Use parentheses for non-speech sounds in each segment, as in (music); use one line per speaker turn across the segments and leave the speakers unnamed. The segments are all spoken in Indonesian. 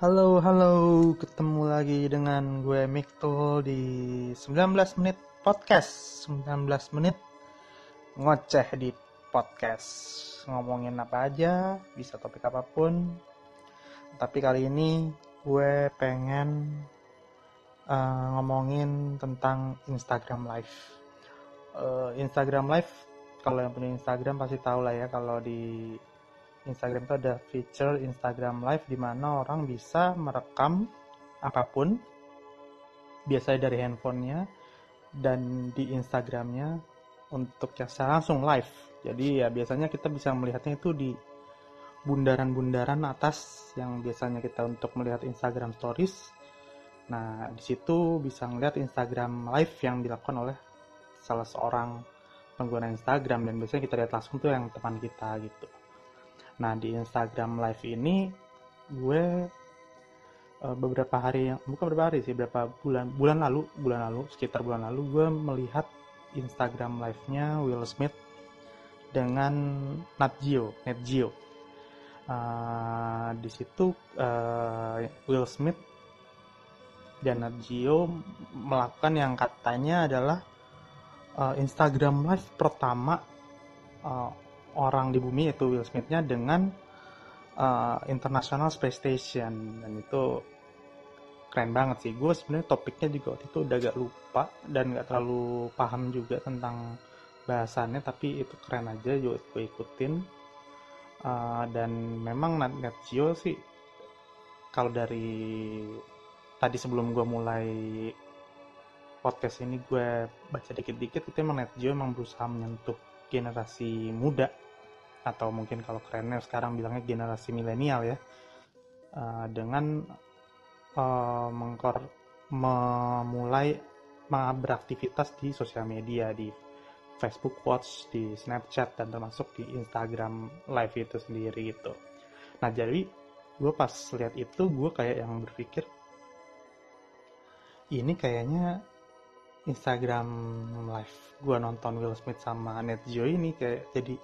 Halo, halo, ketemu lagi dengan gue Miktul di 19 menit podcast. 19 menit ngoceh di podcast. Ngomongin apa aja, bisa topik apa pun. Tapi kali ini gue pengen uh, ngomongin tentang Instagram Live. Uh, Instagram Live, kalau yang punya Instagram pasti tahu lah ya Kalau di Instagram itu ada feature Instagram Live di mana orang bisa merekam apa pun biasanya dari handphonenya dan di Instagramnya untuk yang secara langsung live. Jadi ya biasanya kita bisa melihatnya itu di bundaran-bundaran atas yang biasanya kita untuk melihat Instagram Stories. Nah, di situ bisa melihat Instagram Live yang dilakukan oleh salah seorang pengguna Instagram dan biasanya kita lihat langsung tuh yang teman kita gitu. Nah di Instagram Live ini gue uh, beberapa hari yang bukan beberapa hari sih beberapa bulan bulan lalu bulan lalu sekitar bulan lalu gue melihat Instagram Live-nya Will Smith dengan Nat Geo, Nat Geo. Uh, di situ uh, Will Smith dan Nat Geo melakukan yang katanya adalah uh, Instagram Live pertama uh, orang di bumi yaitu Will Smith-nya dengan uh, International Space Station. Dan itu keren banget sih. Gue sebenarnya topiknya juga waktu itu udah agak lupa dan nggak terlalu paham juga tentang bahasannya tapi itu keren aja juga gue ikutin. Uh, dan memang Nat, Nat Geo sih kalau dari tadi sebelum gue mulai podcast ini gue baca dikit-dikit itu emang Nat Geo emang berusaha menyentuh generasi muda atau mungkin kalau kerennya sekarang bilangnya generasi milenial ya uh, dengan uh, mengkor memulai beraktivitas di sosial media di Facebook Watch, di Snapchat dan termasuk di Instagram Live itu sendiri gitu. Nah jadi gue pas lihat itu gue kayak yang berpikir ini kayaknya Instagram Live. Gue nonton Will Smith sama Net Geo ini kayak jadi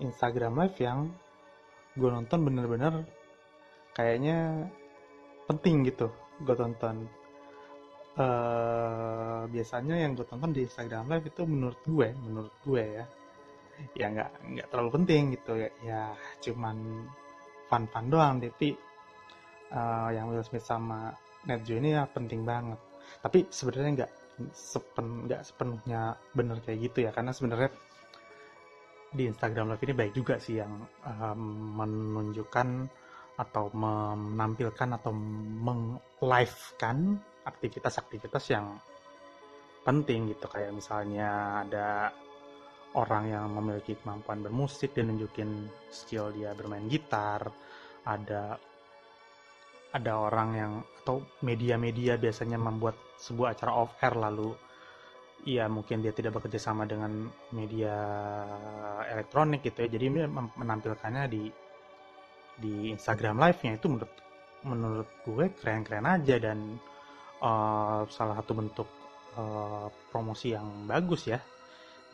Instagram Live yang gue nonton bener-bener kayaknya penting gitu gue tonton. Uh, biasanya yang gue tonton di Instagram Live itu menurut gue menurut gue ya ya nggak nggak terlalu penting gitu ya ya cuman fun fun doang. Tapi uh, yang Will Smith sama Netjo ini ya penting banget. Tapi sebenarnya nggak sepen nggak sepenuhnya bener kayak gitu ya. Karena sebenarnya di Instagram Live ini baik juga sih yang um, menunjukkan atau menampilkan atau meng-live-kan aktivitas-aktivitas yang penting gitu. Kayak misalnya ada orang yang memiliki kemampuan bermusik dan nunjukin skill dia bermain gitar. Ada ada orang yang atau media-media biasanya membuat sebuah acara off air lalu ya mungkin dia tidak bekerja sama dengan media elektronik gitu ya. Jadi dia menampilkannya di di Instagram live-nya. Itu menurut menurut gue keren-keren aja dan uh, salah satu bentuk uh, promosi yang bagus ya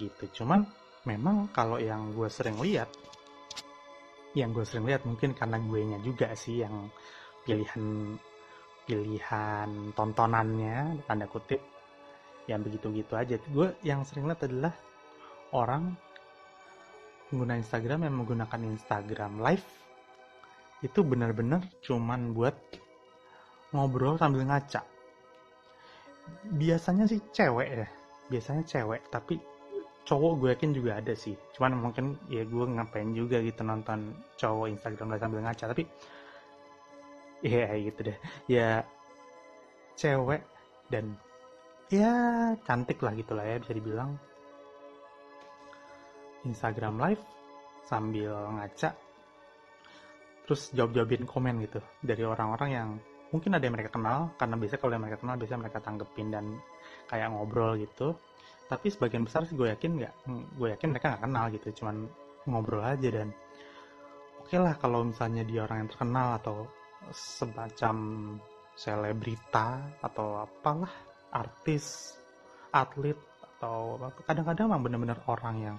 gitu. Cuman memang kalau yang gue sering lihat yang gue sering lihat mungkin karena gue nya juga sih yang pilihan pilihan tontonannya tanda kutip yang begitu-gitu aja. Gue yang sering lihat adalah orang pengguna Instagram yang menggunakan Instagram live itu benar-benar cuman buat ngobrol sambil ngaca. Biasanya sih cewek ya biasanya cewek tapi cowok gue yakin juga ada sih. Cuman mungkin ya gue ngapain juga gitu nonton cowok Instagram sambil ngaca tapi ya gitu deh. Ya cewek dan ya cantik lah gitulah ya bisa dibilang. Instagram live sambil ngaca terus jawab-jawabin komen gitu. Dari orang-orang yang mungkin ada yang mereka kenal karena biasanya kalau yang mereka kenal biasanya mereka tanggepin dan kayak ngobrol gitu. Tapi sebagian besar sih gue yakin nggak gue yakin mereka nggak kenal gitu cuman ngobrol aja dan oke okay lah kalau misalnya dia orang yang terkenal atau semacam selebrita atau apalah artis, atlet atau kadang-kadang memang benar-benar orang yang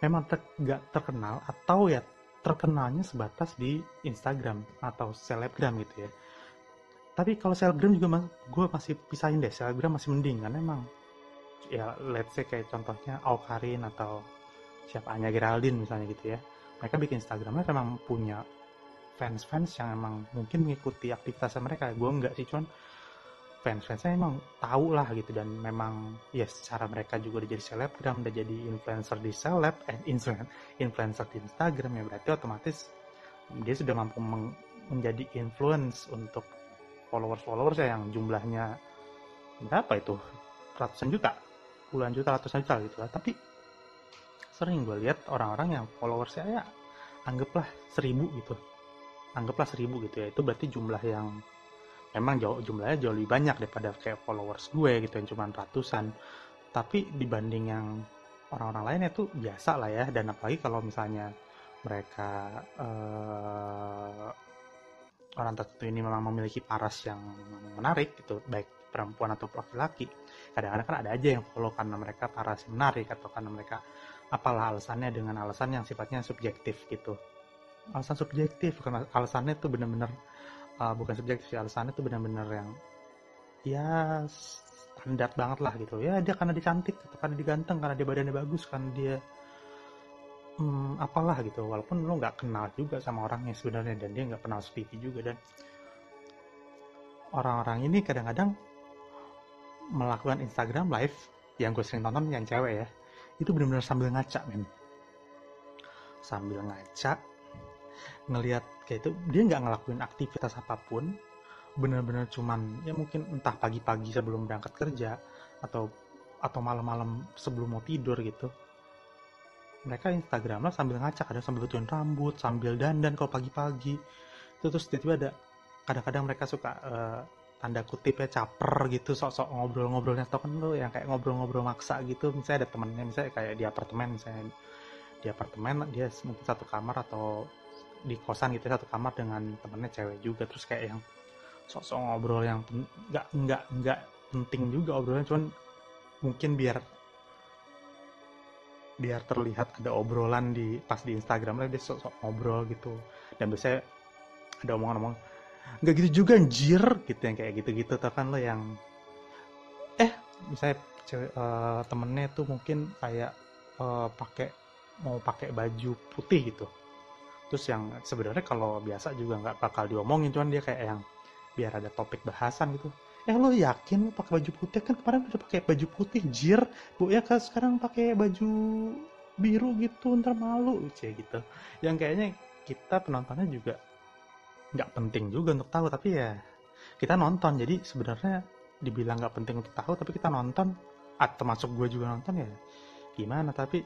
memang ter, gak terkenal atau ya terkenalnya sebatas di Instagram atau selebgram gitu ya. Tapi kalau selebgram juga gue masih pisahin deh selebgram masih mending. Karena emang ya let's say kayak contohnya Aukarin atau siapa Anya Geraldine misalnya gitu ya. Mereka bikin Instagramnya memang punya fans-fans yang emang mungkin mengikuti aktivitasnya mereka. Gue enggak sih cuman fans-fansnya emang tahu lah gitu. Dan memang ya secara mereka juga udah jadi selebgram udah jadi influencer di seleb eh influencer di Instagram ya berarti otomatis dia sudah mampu menjadi influence untuk followers-followers ya yang jumlahnya berapa itu? Ratusan juta? Puluhan juta ratusan juta gitu lah. Tapi sering gue lihat orang-orang yang followersnya ya anggaplah seribu gitu anggaplah seribu gitu ya. Itu berarti jumlah yang memang jauh jumlahnya jauh lebih banyak daripada kayak followers gue gitu yang cuma ratusan. Tapi dibanding yang orang-orang lainnya tuh biasa lah ya. Dan apalagi kalau misalnya mereka uh, orang tertentu ini memang memiliki paras yang menarik gitu baik perempuan atau laki-laki. Kadang-kadang kan ada aja yang follow karena mereka paras yang menarik atau karena mereka apalah alasannya dengan alasan yang sifatnya subjektif gitu alasan subjektif karena alasannya tuh bener-bener uh, bukan subjektif sih alasannya tuh benar-benar yang ya standar banget lah gitu. Ya dia karena dia cantik atau karena dia ganteng karena dia badannya bagus karena dia hmm, apalah gitu. Walaupun lo nggak kenal juga sama orangnya sebenarnya dan dia nggak kenal TV juga dan orang-orang ini kadang-kadang melakukan Instagram live yang gue sering tonton yang cewek ya itu benar-benar sambil ngaca men. Sambil ngaca ngelihat kayak itu dia nggak ngelakuin aktivitas apa pun benar-benar cuman ya mungkin entah pagi-pagi sebelum berangkat kerja atau atau malam-malam sebelum mau tidur gitu. Mereka Instagram lah sambil ngacak ada sambil betulin rambut sambil dandan kalau pagi-pagi. Terus tiba-tiba ada kadang-kadang mereka suka uh, tanda kutip ya caper gitu sok-sok ngobrol-ngobrolnya. Tau kan lo yang kayak ngobrol-ngobrol maksa gitu misalnya ada temennya misalnya kayak di apartemen misalnya di apartemen dia mungkin satu kamar atau di kosan gitu satu kamar dengan temennya cewek juga. Terus kayak yang sok-sok ngobrol yang nggak nggak nggak penting juga obrolannya cuman mungkin biar biar terlihat ada obrolan di pas di Instagram lah dia sok-sok ngobrol gitu. Dan biasanya ada omongan-omongan nggak gitu juga anjir gitu yang kayak gitu-gitu kan lo yang eh misalnya cewek uh, temennya tuh mungkin kayak uh, pakai mau pakai baju putih gitu terus yang sebenarnya kalau biasa juga nggak bakal diomongin cuman dia kayak yang biar ada topik bahasan gitu. Eh lo yakin lo pakai baju putih? Kan kemarin udah pakai baju putih jir. Bu ya kan sekarang pakai baju biru gitu ntar malu. Cie gitu. Yang kayaknya kita penontonnya juga nggak penting juga untuk tahu tapi ya kita nonton. Jadi sebenarnya dibilang nggak penting untuk tahu tapi kita nonton. Atau masuk gue juga nonton ya. Gimana? Tapi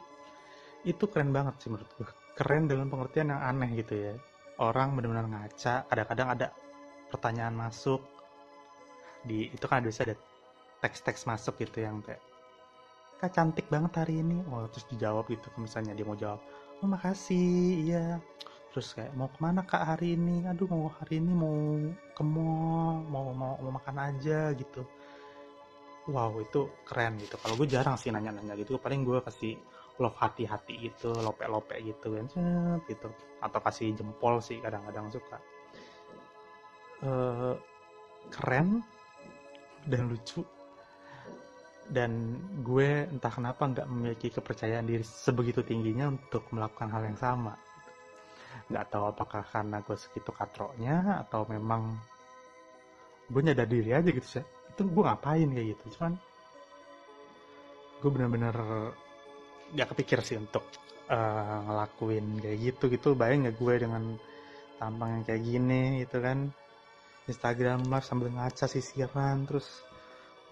itu keren banget sih menurut gue keren dalam pengertian yang aneh gitu ya. Orang benar-benar ngaca kadang-kadang ada pertanyaan masuk. Di itu kan bisa ada teks-teks masuk gitu yang kayak kak cantik banget hari ini. Oh terus dijawab gitu misalnya dia mau jawab oh makasih iya. Terus kayak mau ke mana kak hari ini? Aduh mau hari ini mau ke mall mau mau mau makan aja gitu. Wow itu keren gitu. Kalau gue jarang sih nanya-nanya gitu. Paling gue kasih love hati-hati gitu lope-lope gitu kan gitu. Atau kasih jempol sih kadang-kadang suka. Uh, keren dan lucu. Dan gue entah kenapa nggak memiliki kepercayaan diri sebegitu tingginya untuk melakukan hal yang sama. Nggak tahu apakah karena gue segitu katroknya atau memang gue nyadar diri aja gitu sih itu gue ngapain kayak gitu cuman gue bener-bener gak kepikir sih untuk uh, ngelakuin kayak gitu gitu. Bayang gak gue dengan tampang yang kayak gini gitu kan. Instagram live sambil ngaca sisiran terus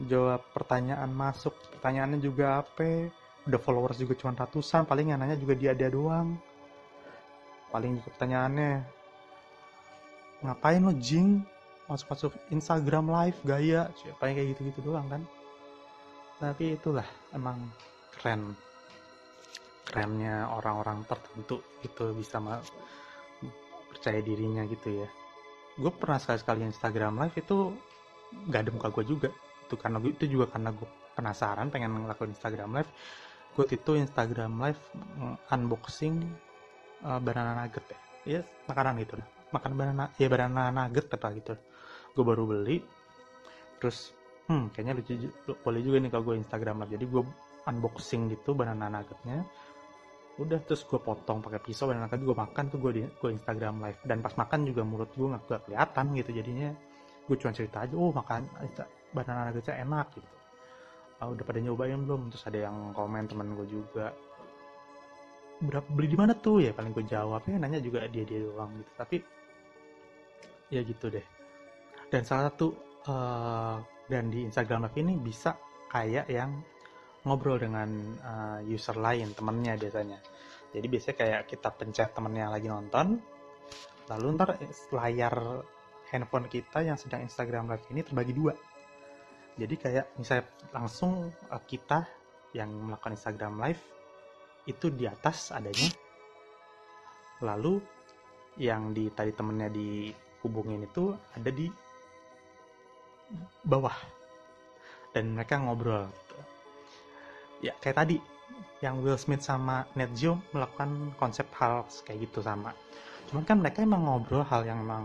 jawab pertanyaan masuk. Pertanyaannya juga apa? Udah followers juga cuma ratusan paling yang nanya juga dia dia doang. Paling juga pertanyaannya ngapain lo jing? Masuk masuk Instagram live gaya? Yang kayak gitu gitu doang kan. Tapi itulah emang keren kerennya orang-orang tertentu itu bisa percaya dirinya gitu ya. Gue pernah sekali-sekali Instagram live itu gak ada muka gue juga. Itu karena itu juga karena gue penasaran pengen ngelakuin Instagram live. Gue itu Instagram live unboxing uh, banana nugget ya. Ya makanan gitu lah. Makan banana ya banana nugget apa gitu. Gue baru beli. Terus hmm kayaknya lucu boleh juga nih kalau gue Instagram live. Jadi gue unboxing gitu banana nuggetnya udah terus gue potong pakai pisau banana nugget gue makan tuh gue di gue Instagram live. Dan pas makan juga mulut gue nggak kelihatan gitu jadinya. Gue cuma cerita aja oh makan banana nuggetnya enak gitu. Oh, udah pada nyobain belum? Terus ada yang komen teman gue juga. Berapa beli di mana tuh? Ya paling gue jawabnya nanya juga dia dia doang gitu. Tapi ya gitu deh. Dan salah satu uh, dan di Instagram Live ini bisa kayak yang ngobrol dengan uh, user lain temennya biasanya. Jadi biasanya kayak kita pencet temennya lagi nonton lalu ntar layar handphone kita yang sedang Instagram Live ini terbagi dua. Jadi kayak misalnya langsung uh, kita yang melakukan Instagram Live itu di atas adanya lalu yang di tadi temennya dihubungin itu ada di bawah. Dan mereka ngobrol. Ya. Kayak tadi yang Will Smith sama Ned Geo melakukan konsep hal kayak gitu sama. Cuman kan mereka emang ngobrol hal yang emang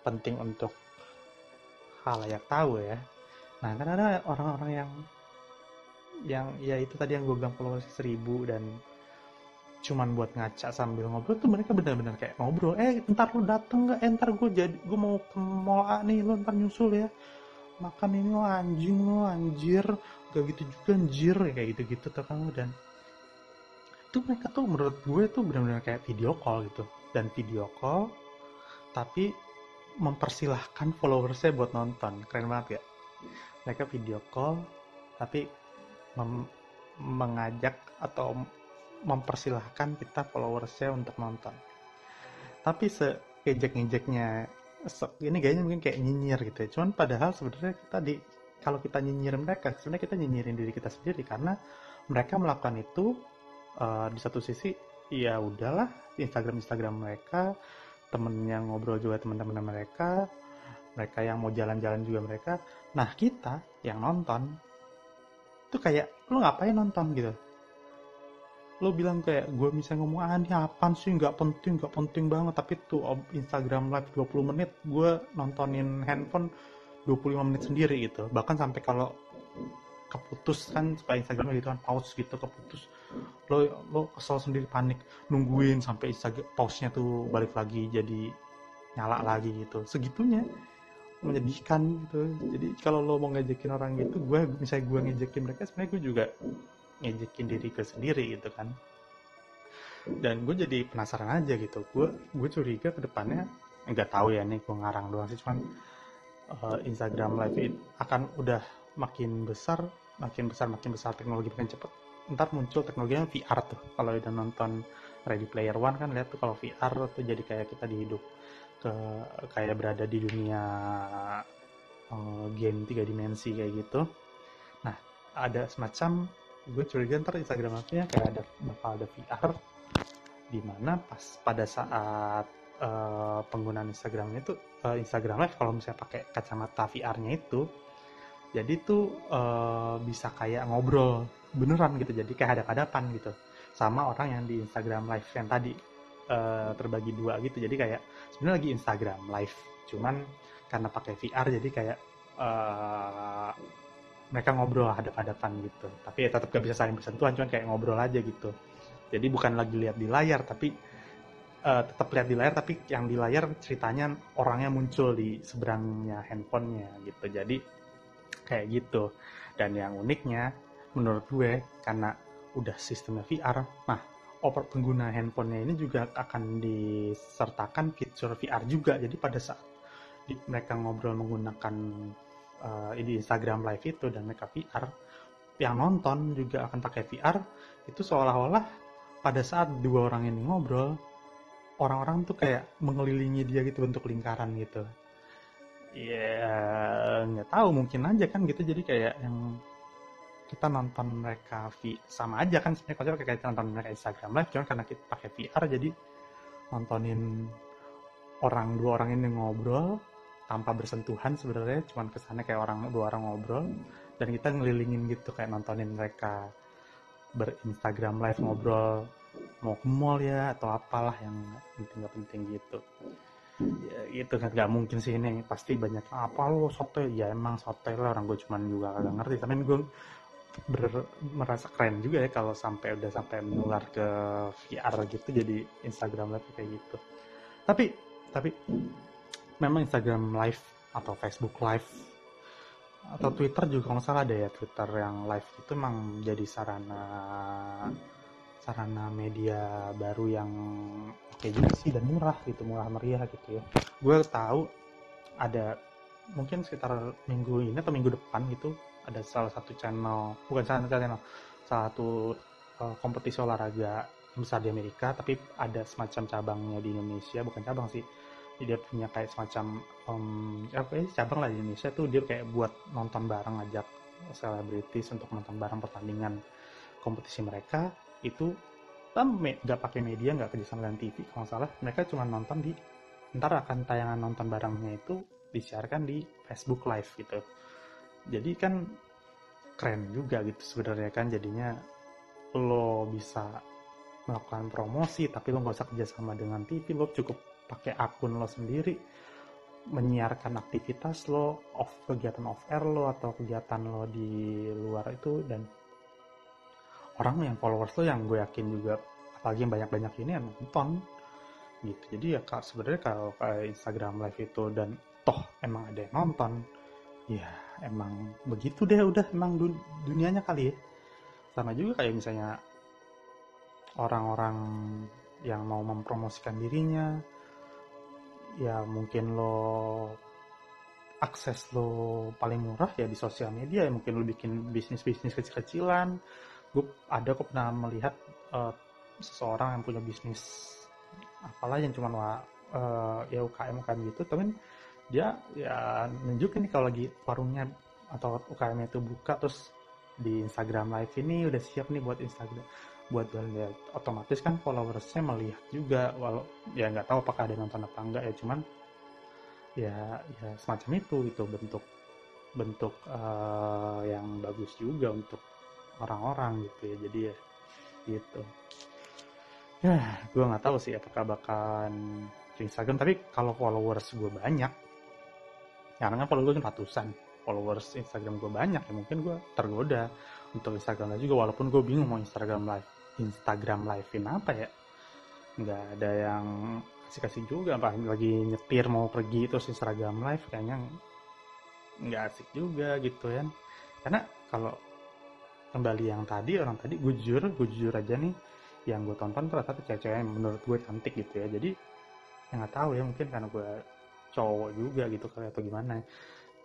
penting untuk hal yang tahu ya. Nah kan ada orang-orang yang yang ya itu tadi yang gue bilang followers seribu dan cuman buat ngaca sambil ngobrol tuh mereka benar-benar kayak ngobrol. Eh ntar lu dateng nggak? Eh ntar gue jadi gue mau ke mall nih lu ntar nyusul ya. Makan ini lo anjing lo anjir gak gitu juga anjir ya kayak gitu gitu tuh kan dan itu mereka tuh menurut gue tuh benar-benar kayak video call gitu. Dan video call tapi mempersilahkan followersnya buat nonton. Keren banget ya? Mereka video call tapi mengajak atau mempersilahkan kita followersnya untuk nonton. Tapi seejek-ejeknya ini kayaknya mungkin kayak nyinyir gitu ya. Cuman padahal sebenarnya kita di kalau kita nyinyir mereka sebenarnya kita nyinyirin diri kita sendiri karena mereka melakukan itu uh, di satu sisi ya udahlah Instagram Instagram mereka temennya ngobrol juga teman-teman mereka mereka yang mau jalan-jalan juga mereka. Nah kita yang nonton itu kayak lo ngapain nonton? gitu. Lo bilang kayak gue misalnya ngomong ah ini apaan sih? Nggak penting nggak penting banget. Tapi tuh Instagram live 20 menit gue nontonin handphone 25 menit sendiri gitu. Bahkan sampai kalau keputus kan supaya Instagram gitu kan pause gitu keputus. Lo lo kesel sendiri panik. Nungguin sampai Instagram pause-nya tuh balik lagi jadi nyala lagi gitu. Segitunya menyedihkan gitu. Jadi kalau lo mau ngejekin orang gitu gue misalnya gue ngejekin mereka sebenarnya gue juga ngejekin diri gue sendiri gitu kan. Dan gue jadi penasaran aja gitu. Gue gue curiga ke depannya nggak tahu ya nih gue ngarang doang sih. Cuman uh, Instagram live it akan udah makin besar makin besar makin besar teknologi makin cepet. Ntar muncul teknologinya VR tuh. Kalau udah nonton Ready Player One kan lihat tuh kalau VR tuh jadi kayak kita di hidup ke kayak berada di dunia uh, game tiga dimensi kayak gitu. Nah ada semacam gue curiga ntar Instagram nya kayak ada bakal ada VR di mana pas pada saat uh, penggunaan Instagramnya itu uh, Instagram Live kalau misalnya pakai kacamata VR-nya itu jadi tuh uh, bisa kayak ngobrol beneran gitu jadi kayak hadap-hadapan gitu sama orang yang di Instagram Live yang tadi uh, terbagi dua gitu jadi kayak sebenarnya lagi Instagram live cuman karena pakai VR jadi kayak uh, mereka ngobrol hadap-hadapan gitu tapi ya tetap gak bisa saling bersentuhan cuman kayak ngobrol aja gitu jadi bukan lagi lihat di layar tapi uh, tetap lihat di layar tapi yang di layar ceritanya orangnya muncul di seberangnya handphonenya gitu. Jadi kayak gitu. Dan yang uniknya menurut gue karena udah sistemnya VR nah over pengguna handphonenya ini juga akan disertakan fitur VR juga. Jadi pada saat mereka ngobrol menggunakan uh, di Instagram Live itu dan mereka VR, yang nonton juga akan pakai VR, itu seolah-olah pada saat dua orang ini ngobrol, orang-orang tuh kayak mengelilingi dia gitu bentuk lingkaran gitu. Ya nggak tahu mungkin aja kan gitu. Jadi kayak yang kita nonton mereka v sama aja kan sebenarnya. Konsepnya kayak kita nonton mereka Instagram live cuma karena kita pakai VR jadi nontonin orang dua orang ini ngobrol tanpa bersentuhan sebenarnya. Cuman kesannya kayak orang dua orang ngobrol dan kita ngelilingin gitu kayak nontonin mereka berinstagram live ngobrol mau ke mall ya atau apalah yang penting nggak penting gitu. Ya itu kan nggak mungkin sih ini. Pasti banyak apa lo soto ya emang soto lah orang gue cuman juga agak ngerti. Tapi gue ber, merasa keren juga ya kalau sampai udah sampai menular ke VR gitu jadi Instagram live kayak gitu. Tapi tapi memang Instagram live atau Facebook live atau Twitter juga kalau salah ada ya Twitter yang live itu emang jadi sarana sarana media baru yang oke juga sih dan murah gitu murah meriah gitu ya. Gue tahu ada mungkin sekitar minggu ini atau minggu depan gitu ada salah satu channel bukan channel channel salah satu uh, kompetisi olahraga besar di Amerika tapi ada semacam cabangnya di Indonesia bukan cabang sih. Dia punya kayak semacam um, apa ya cabang lah di Indonesia tuh dia kayak buat nonton bareng ngajak selebritis untuk nonton bareng pertandingan kompetisi mereka itu nggak pakai media nggak kerjasama dengan TV kalau salah. Mereka cuma nonton di ntar akan tayangan nonton barangnya itu disiarkan di Facebook Live gitu. Jadi kan keren juga gitu sebenarnya kan jadinya lo bisa melakukan promosi tapi lo nggak usah kerjasama dengan TV lo cukup pakai akun lo sendiri menyiarkan aktivitas lo off kegiatan off air lo atau kegiatan lo di luar itu dan orang yang followers lo yang gue yakin juga apalagi yang banyak-banyak ini yang nonton. Gitu. Jadi ya kak sebenarnya kalau kayak Instagram live itu dan toh emang ada yang nonton ya emang begitu deh udah emang dun dunianya kali ya. Sama juga kayak misalnya orang-orang yang mau mempromosikan dirinya ya mungkin lo akses lo paling murah ya di sosial media ya mungkin lo bikin bisnis bisnis kecil-kecilan gue ada kok pernah melihat uh, seseorang yang punya bisnis apalah yang cuma uh, ya UKM UKM gitu tapi dia ya nunjukin nih kalau lagi warungnya atau UKM itu buka terus di Instagram live ini udah siap nih buat Instagram buat lihat otomatis kan followersnya melihat juga walau ya nggak tahu apakah ada nonton apa enggak ya cuman ya ya semacam itu itu bentuk bentuk uh, yang bagus juga untuk orang-orang gitu ya jadi ya gitu. Ya gue nggak tahu sih apakah bakalan Instagram tapi kalau followers gue banyak karena kan follower gue kan ratusan followers Instagram gue banyak ya mungkin gue tergoda untuk Instagram live juga walaupun gue bingung mau Instagram live Instagram livein apa ya. Nggak ada yang kasih-kasih juga apa lagi nyetir mau pergi terus Instagram live kayaknya nggak asik juga gitu ya karena kalau kembali yang tadi orang tadi gue jujur gue jujur aja nih yang gue tonton tuh rata cewek-cewek yang menurut gue cantik gitu ya. Jadi yang nggak tahu ya mungkin karena gue cowok juga gitu kali atau gimana.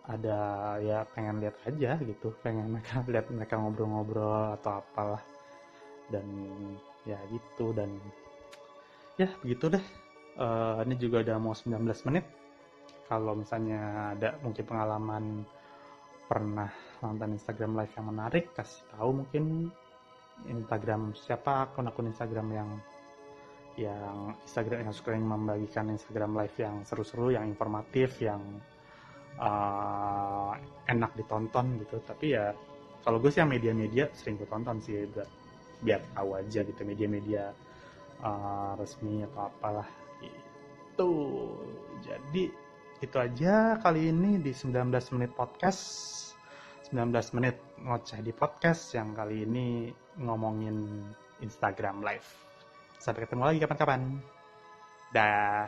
Ada ya pengen lihat aja gitu pengen (laughs) mereka lihat mereka ngobrol-ngobrol atau apalah. Dan ya gitu dan ya begitu deh. Uh, ini juga udah mau 19 menit. Kalau misalnya ada mungkin pengalaman pernah nonton Instagram live yang menarik kasih tahu mungkin Instagram siapa akun-akun Instagram yang yang Instagram yang yang membagikan Instagram live yang seru-seru yang informatif yang uh, enak ditonton gitu. Tapi ya kalau gue sih yang media-media sering gue tonton sih biar, biar tahu aja gitu media-media uh, resmi atau apalah itu jadi itu aja kali ini di 19 menit podcast 19 menit ngoceh di podcast yang kali ini ngomongin Instagram live. Sampai ketemu lagi kapan-kapan. Dah